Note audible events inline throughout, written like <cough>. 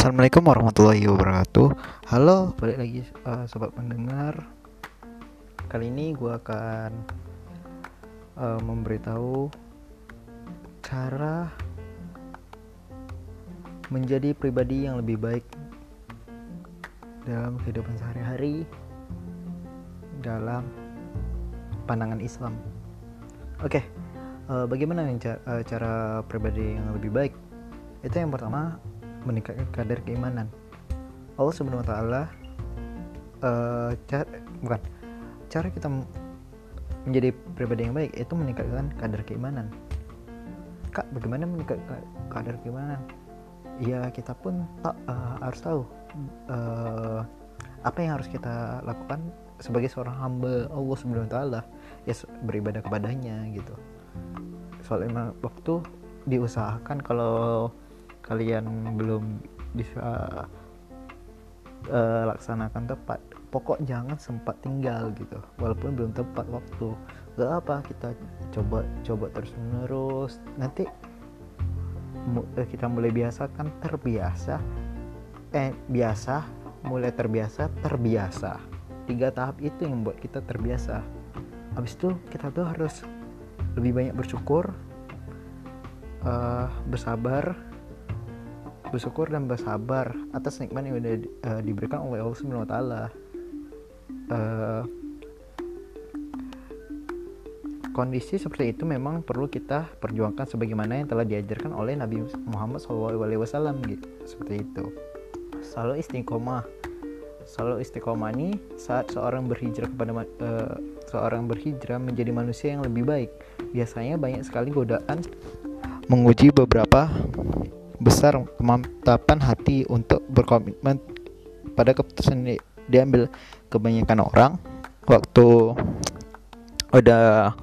Assalamualaikum warahmatullahi wabarakatuh. Halo, balik lagi uh, sobat pendengar. Kali ini gue akan uh, memberitahu cara menjadi pribadi yang lebih baik dalam kehidupan sehari-hari dalam pandangan Islam. Oke, okay, uh, bagaimana cara, cara pribadi yang lebih baik? Itu yang pertama meningkatkan kadar keimanan. Allah Subhanahu wa taala uh, cara bukan cara kita menjadi pribadi yang baik itu meningkatkan kadar keimanan. Kak bagaimana meningkatkan kadar keimanan? Ya kita pun tak uh, harus tahu uh, apa yang harus kita lakukan sebagai seorang hamba Allah Subhanahu wa taala ya beribadah kepadanya gitu. Soalnya waktu diusahakan kalau kalian belum bisa uh, laksanakan tepat pokok jangan sempat tinggal gitu. Walaupun belum tepat waktu. Gak apa kita coba coba terus menerus nanti eh, kita mulai biasa kan terbiasa. Eh biasa mulai terbiasa terbiasa. Tiga tahap itu yang membuat kita terbiasa. Habis itu kita tuh harus lebih banyak bersyukur uh, bersabar bersyukur dan bersabar atas nikmat yang sudah uh, diberikan oleh Allah Subhanahu wa taala. Uh, kondisi seperti itu memang perlu kita perjuangkan sebagaimana yang telah diajarkan oleh Nabi Muhammad SAW gitu seperti itu. Selalu istiqomah. Selalu istiqomah ini saat seorang berhijrah kepada uh, seorang berhijrah menjadi manusia yang lebih baik. Biasanya banyak sekali godaan menguji beberapa besar kemantapan hati untuk berkomitmen pada keputusan diambil. Kebanyakan orang waktu udah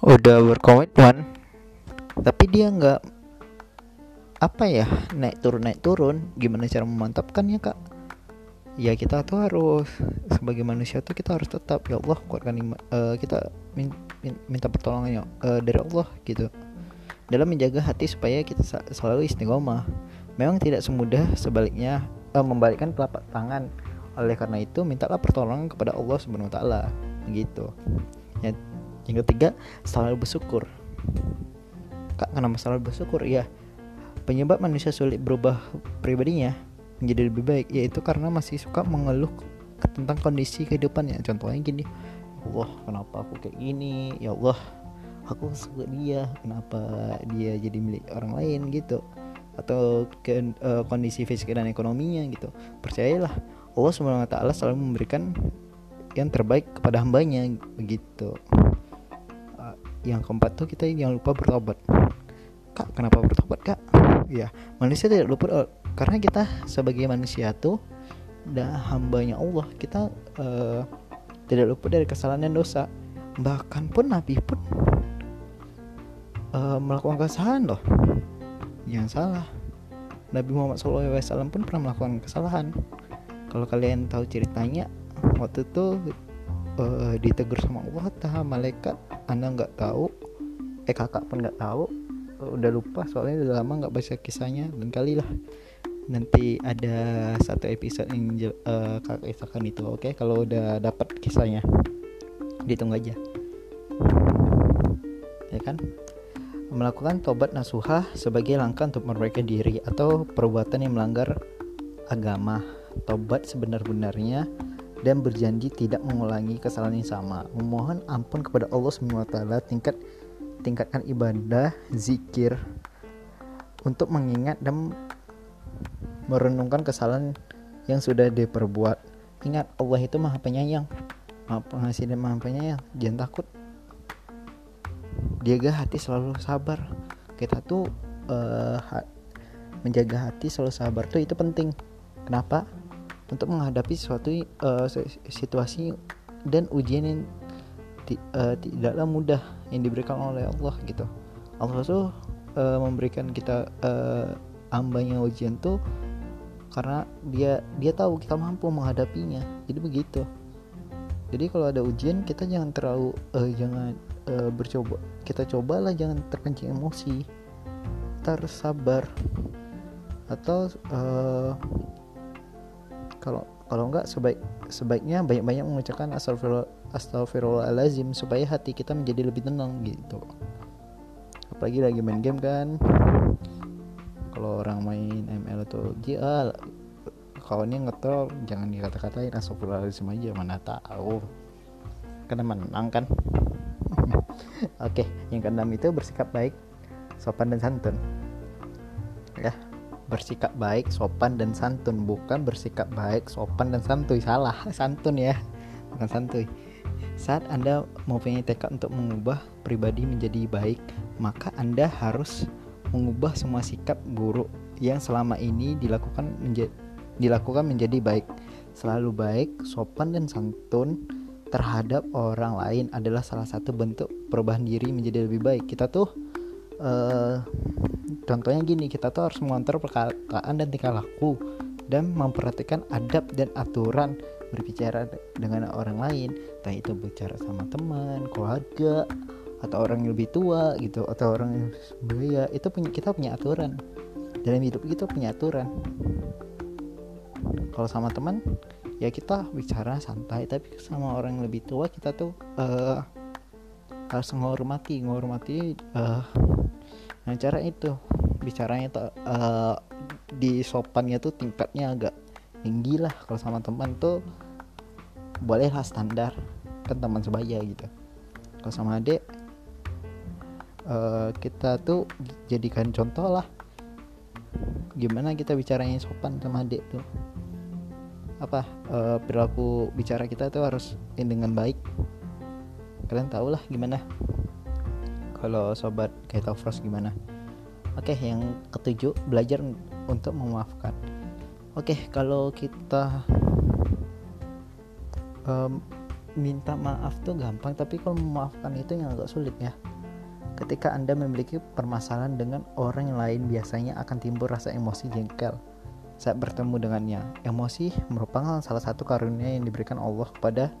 udah berkomitmen tapi dia nggak apa ya naik turun naik turun. Gimana cara memantapkannya kak? Ya kita tuh harus sebagai manusia tuh kita harus tetap ya Allah kuatkan uh, kita min, min, minta pertolongan uh, dari Allah gitu dalam menjaga hati supaya kita selalu istiqomah. Memang tidak semudah sebaliknya eh, membalikkan telapak tangan. Oleh karena itu, mintalah pertolongan kepada Allah Subhanahu wa taala. Begitu. Ya, yang ketiga, selalu bersyukur. Kak, kenapa selalu bersyukur? Ya, penyebab manusia sulit berubah pribadinya menjadi lebih baik yaitu karena masih suka mengeluh tentang kondisi kehidupannya. Contohnya gini, Allah, kenapa aku kayak gini? Ya Allah, aku suka dia kenapa dia jadi milik orang lain gitu. Atau ke uh, kondisi fisik dan ekonominya gitu. Percayalah Allah swt selalu memberikan yang terbaik kepada hambanya begitu. Uh, yang keempat tuh kita jangan lupa bertobat. Kak kenapa bertobat kak? Ya manusia tidak lupa uh, karena kita sebagai manusia tuh dah hambanya Allah kita uh, tidak lupa dari kesalahan dan dosa. Bahkan pun Nabi pun uh, melakukan kesalahan loh. Jangan salah. Nabi Muhammad SAW pun pernah melakukan kesalahan. Kalau kalian tahu ceritanya waktu itu uh, ditegur sama Allah taha malaikat anda nggak tahu. Eh kakak pun nggak tahu. Uh, udah lupa soalnya udah lama nggak baca kisahnya dan kali lah. Nanti ada satu episode yang uh, kakak kisahkan itu oke? Okay? kalau udah dapat kisahnya ditunggu aja. Ya kan melakukan tobat nasuhah sebagai langkah untuk memperbaiki diri atau perbuatan yang melanggar agama. Tobat sebenar-benarnya dan berjanji tidak mengulangi kesalahan yang sama. Memohon ampun kepada Allah SWT tingkat tingkatkan ibadah, zikir untuk mengingat dan merenungkan kesalahan yang sudah diperbuat. Ingat Allah itu Maha Penyayang, Maha Pengasih dan Maha Penyayang. Jangan takut jaga hati selalu sabar. Kita tuh uh, ha menjaga hati selalu sabar tuh itu penting. Kenapa? Untuk menghadapi suatu uh, situasi dan ujian yang uh, tidaklah mudah yang diberikan oleh Allah gitu. Allah tuh uh, memberikan kita uh, ambanya ujian tuh karena dia dia tahu kita mampu menghadapinya. Jadi begitu. Jadi kalau ada ujian kita jangan terlalu uh, jangan uh, bercoba kita cobalah jangan terkencing emosi. Kita harus sabar atau uh, kalau kalau enggak sebaik sebaiknya banyak-banyak mengucapkan astagfirullah astagfirullahalazim supaya hati kita menjadi lebih tenang gitu. Apalagi lagi main game kan. Kalau orang main ML atau GA kawannya ngetol jangan dikata-katain astagfirullahalazim aja mana tahu. Karena menang kan oke yang keenam itu bersikap baik sopan dan santun. Ya bersikap baik sopan dan santun. Bukan bersikap baik sopan dan santuy salah <laughs> santun ya. Bukan santuy saat anda mempunyai tekad untuk mengubah pribadi menjadi baik maka anda harus mengubah semua sikap buruk yang selama ini dilakukan menjadi dilakukan menjadi baik. Selalu baik sopan dan santun terhadap orang lain adalah salah satu bentuk perubahan diri menjadi lebih baik. Kita tuh uh, contohnya gini kita tuh harus mengontrol perkataan dan tingkah laku dan memperhatikan adab dan aturan berbicara dengan orang lain. Entah itu bicara sama teman keluarga atau orang yang lebih tua gitu atau orang yang sebaya itu punya kita punya aturan. Dalam hidup kita punya aturan. Kalau sama teman ya kita bicara santai tapi sama orang yang lebih tua kita tuh uh, harus menghormati menghormati uh, nah cara itu. Bicaranya tuh uh, di sopannya tuh tingkatnya agak tinggi lah. Kalau sama teman tuh bolehlah standar kan teman sebaya gitu. Kalau sama adik uh, kita tuh jadikan contoh lah. Gimana kita bicaranya sopan sama adik tuh apa uh, perilaku bicara kita tuh harus dengan baik. Kalian tau lah gimana. Kalau sobat kayak Frost gimana? Oke yang ketujuh belajar untuk memaafkan. Oke kalau kita um, minta maaf tuh gampang tapi kalau memaafkan itu yang agak sulit ya. Ketika anda memiliki permasalahan dengan orang lain biasanya akan timbul rasa emosi jengkel saat bertemu dengannya emosi merupakan salah satu karunia yang diberikan Allah kepada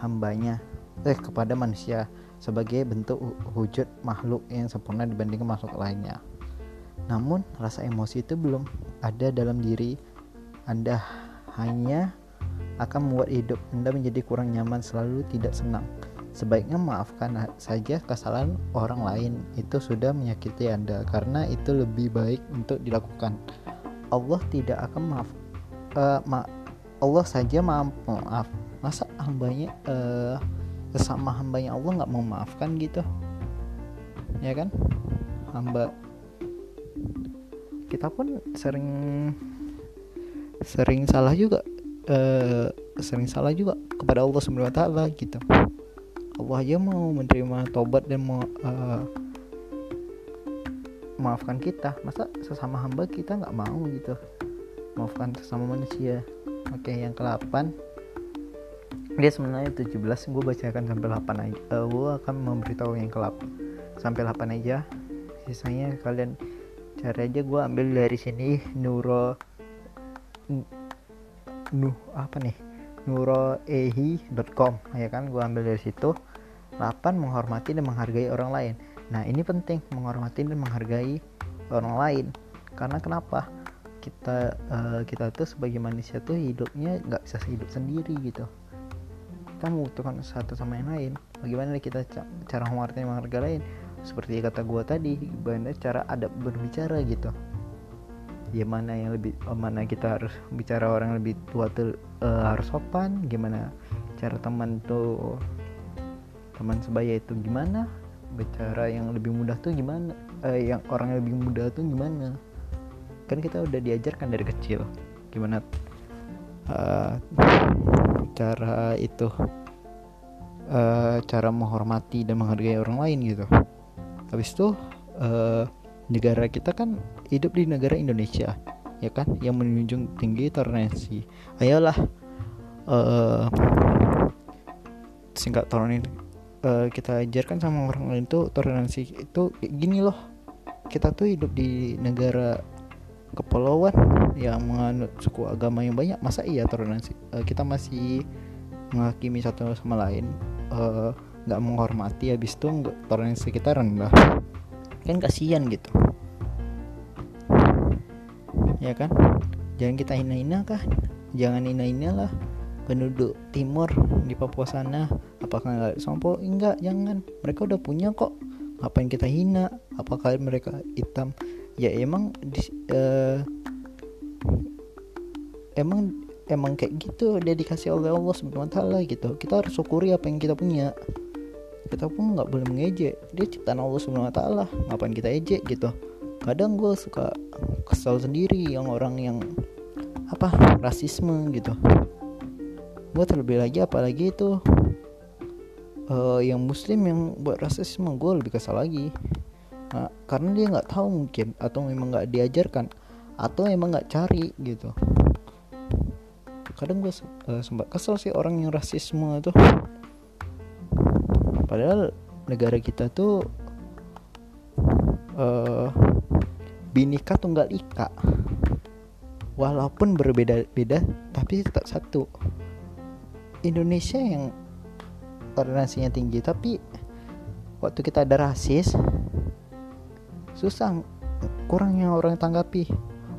hambanya eh kepada manusia sebagai bentuk wujud makhluk yang sempurna dibandingkan makhluk lainnya. Namun, rasa emosi itu belum ada dalam diri Anda hanya akan membuat hidup Anda menjadi kurang nyaman selalu tidak senang. Sebaiknya maafkan saja kesalahan orang lain itu sudah menyakiti Anda karena itu lebih baik untuk dilakukan. Allah tidak akan maaf uh, ma Allah saja mampu maaf. Masa hambanya uh, sesama hambanya Allah nggak mau maafkan gitu? Ya kan? Hamba. Kita pun sering sering salah juga uh, sering salah juga kepada Allah Subhanahu wa taala gitu. Allah aja mau menerima tobat dan mau uh, maafkan kita. Masa sesama hamba kita nggak mau gitu? Maafkan sesama manusia. Oke yang ke-8 dia sebenarnya 17 gue bacakan sampai 8 aja. Uh, gue akan memberitahu yang kelap sampai 8 aja. Sisanya kalian cari aja. Gue ambil dari sini. Nuro nuh apa nih? Nuroehi.com ya kan? Gue ambil dari situ. 8 menghormati dan menghargai orang lain nah ini penting menghormati dan menghargai orang lain. Karena kenapa? Kita uh, kita tuh sebagai manusia tuh hidupnya nggak bisa hidup sendiri gitu. Kita membutuhkan satu sama yang lain. Bagaimana kita cara mengerti menghargai? Lain seperti kata gue tadi bagaimana cara ada berbicara gitu. Gimana yang lebih oh, mana kita harus bicara orang yang lebih tua tuh uh, harus sopan? Gimana cara teman tuh teman sebaya itu gimana bicara yang lebih mudah tuh gimana? Uh, yang orang yang lebih muda tuh gimana? Kan kita udah diajarkan dari kecil. Gimana uh, cara itu uh, cara menghormati dan menghargai orang lain gitu. Habis itu uh, negara kita kan hidup di negara Indonesia ya kan? Yang menunjung tinggi toleransi. Ayolah uh, singkat toleransi uh, kita ajarkan sama orang lain tuh toleransi itu gini loh. Kita tuh hidup di negara kepulauan yang menganut suku agama yang banyak masa iya toleransi? Uh, kita masih menghakimi satu sama lain eh, nggak uh, menghormati habis itu toleransi kita rendah. Kan kasihan gitu. Ya kan? Jangan kita hina-hina kah? Jangan hina-hina lah penduduk timur di Papua sana apakah nggak sombong? Enggak jangan. Mereka udah punya kok. Ngapain kita hina? Apakah mereka hitam? Ya emang uh, emang emang kayak gitu. Dia dikasih oleh Allah subhanahu gitu. Kita harus syukuri apa yang kita punya. Kita pun nggak boleh mengejek. Dia ciptaan Allah subhanahu ngapain kita ejek gitu? Kadang gue suka kesal sendiri yang orang yang apa rasisme gitu. Gue terlebih lagi apalagi itu uh, yang muslim yang buat rasisme gue lebih kesal lagi. Nah, karena dia nggak tahu mungkin atau memang nggak diajarkan atau emang nggak cari gitu. Kadang gue uh, sempat kesel sih orang yang rasisme itu. Padahal negara kita tuh uh, binika tunggal ika. Walaupun berbeda-beda tapi tetap satu. Indonesia yang toleransinya tinggi tapi waktu kita ada rasis susah kurangnya orang tanggapi.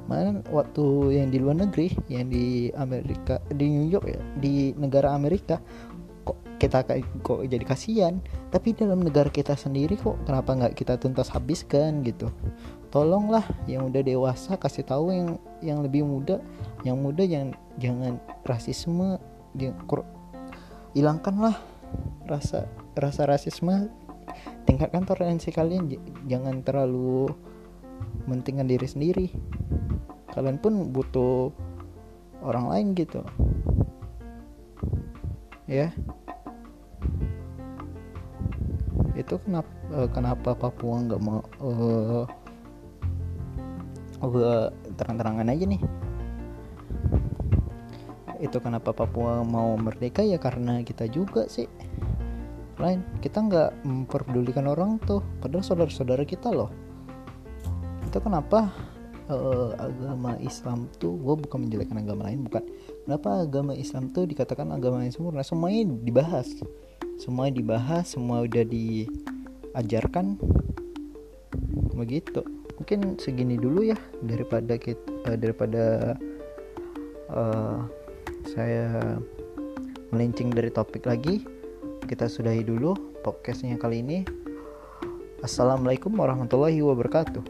Mana waktu yang di luar negeri yang di Amerika di New York ya di negara Amerika kok kita kok jadi kasihan? Tapi dalam negara kita sendiri kok kenapa nggak kita tuntas habiskan gitu? Tolonglah yang udah dewasa kasih tahu yang yang lebih muda yang muda jangan jangan rasisme hilangkanlah rasa rasa rasisme tingkatkan toleransi kalian jangan terlalu mentingkan diri sendiri. Kalian pun butuh orang lain gitu. Ya. Itu kenapa uh, kenapa Papua nggak mau uh, uh, terang-terangan aja nih itu kenapa Papua mau merdeka? Ya karena kita juga sih. Lain kita nggak memperdulikan orang tuh. Padahal saudara-saudara kita loh. Itu kenapa uh, agama Islam tuh gue bukan menjelekkan agama lain bukan. Kenapa agama Islam tuh dikatakan agama yang sempurna semuanya dibahas. Semuanya dibahas semua udah diajarkan. Begitu. Mungkin segini dulu ya daripada kita uh, daripada uh, saya melenceng dari topik lagi. Kita sudahi dulu podcastnya kali ini. Assalamualaikum warahmatullahi wabarakatuh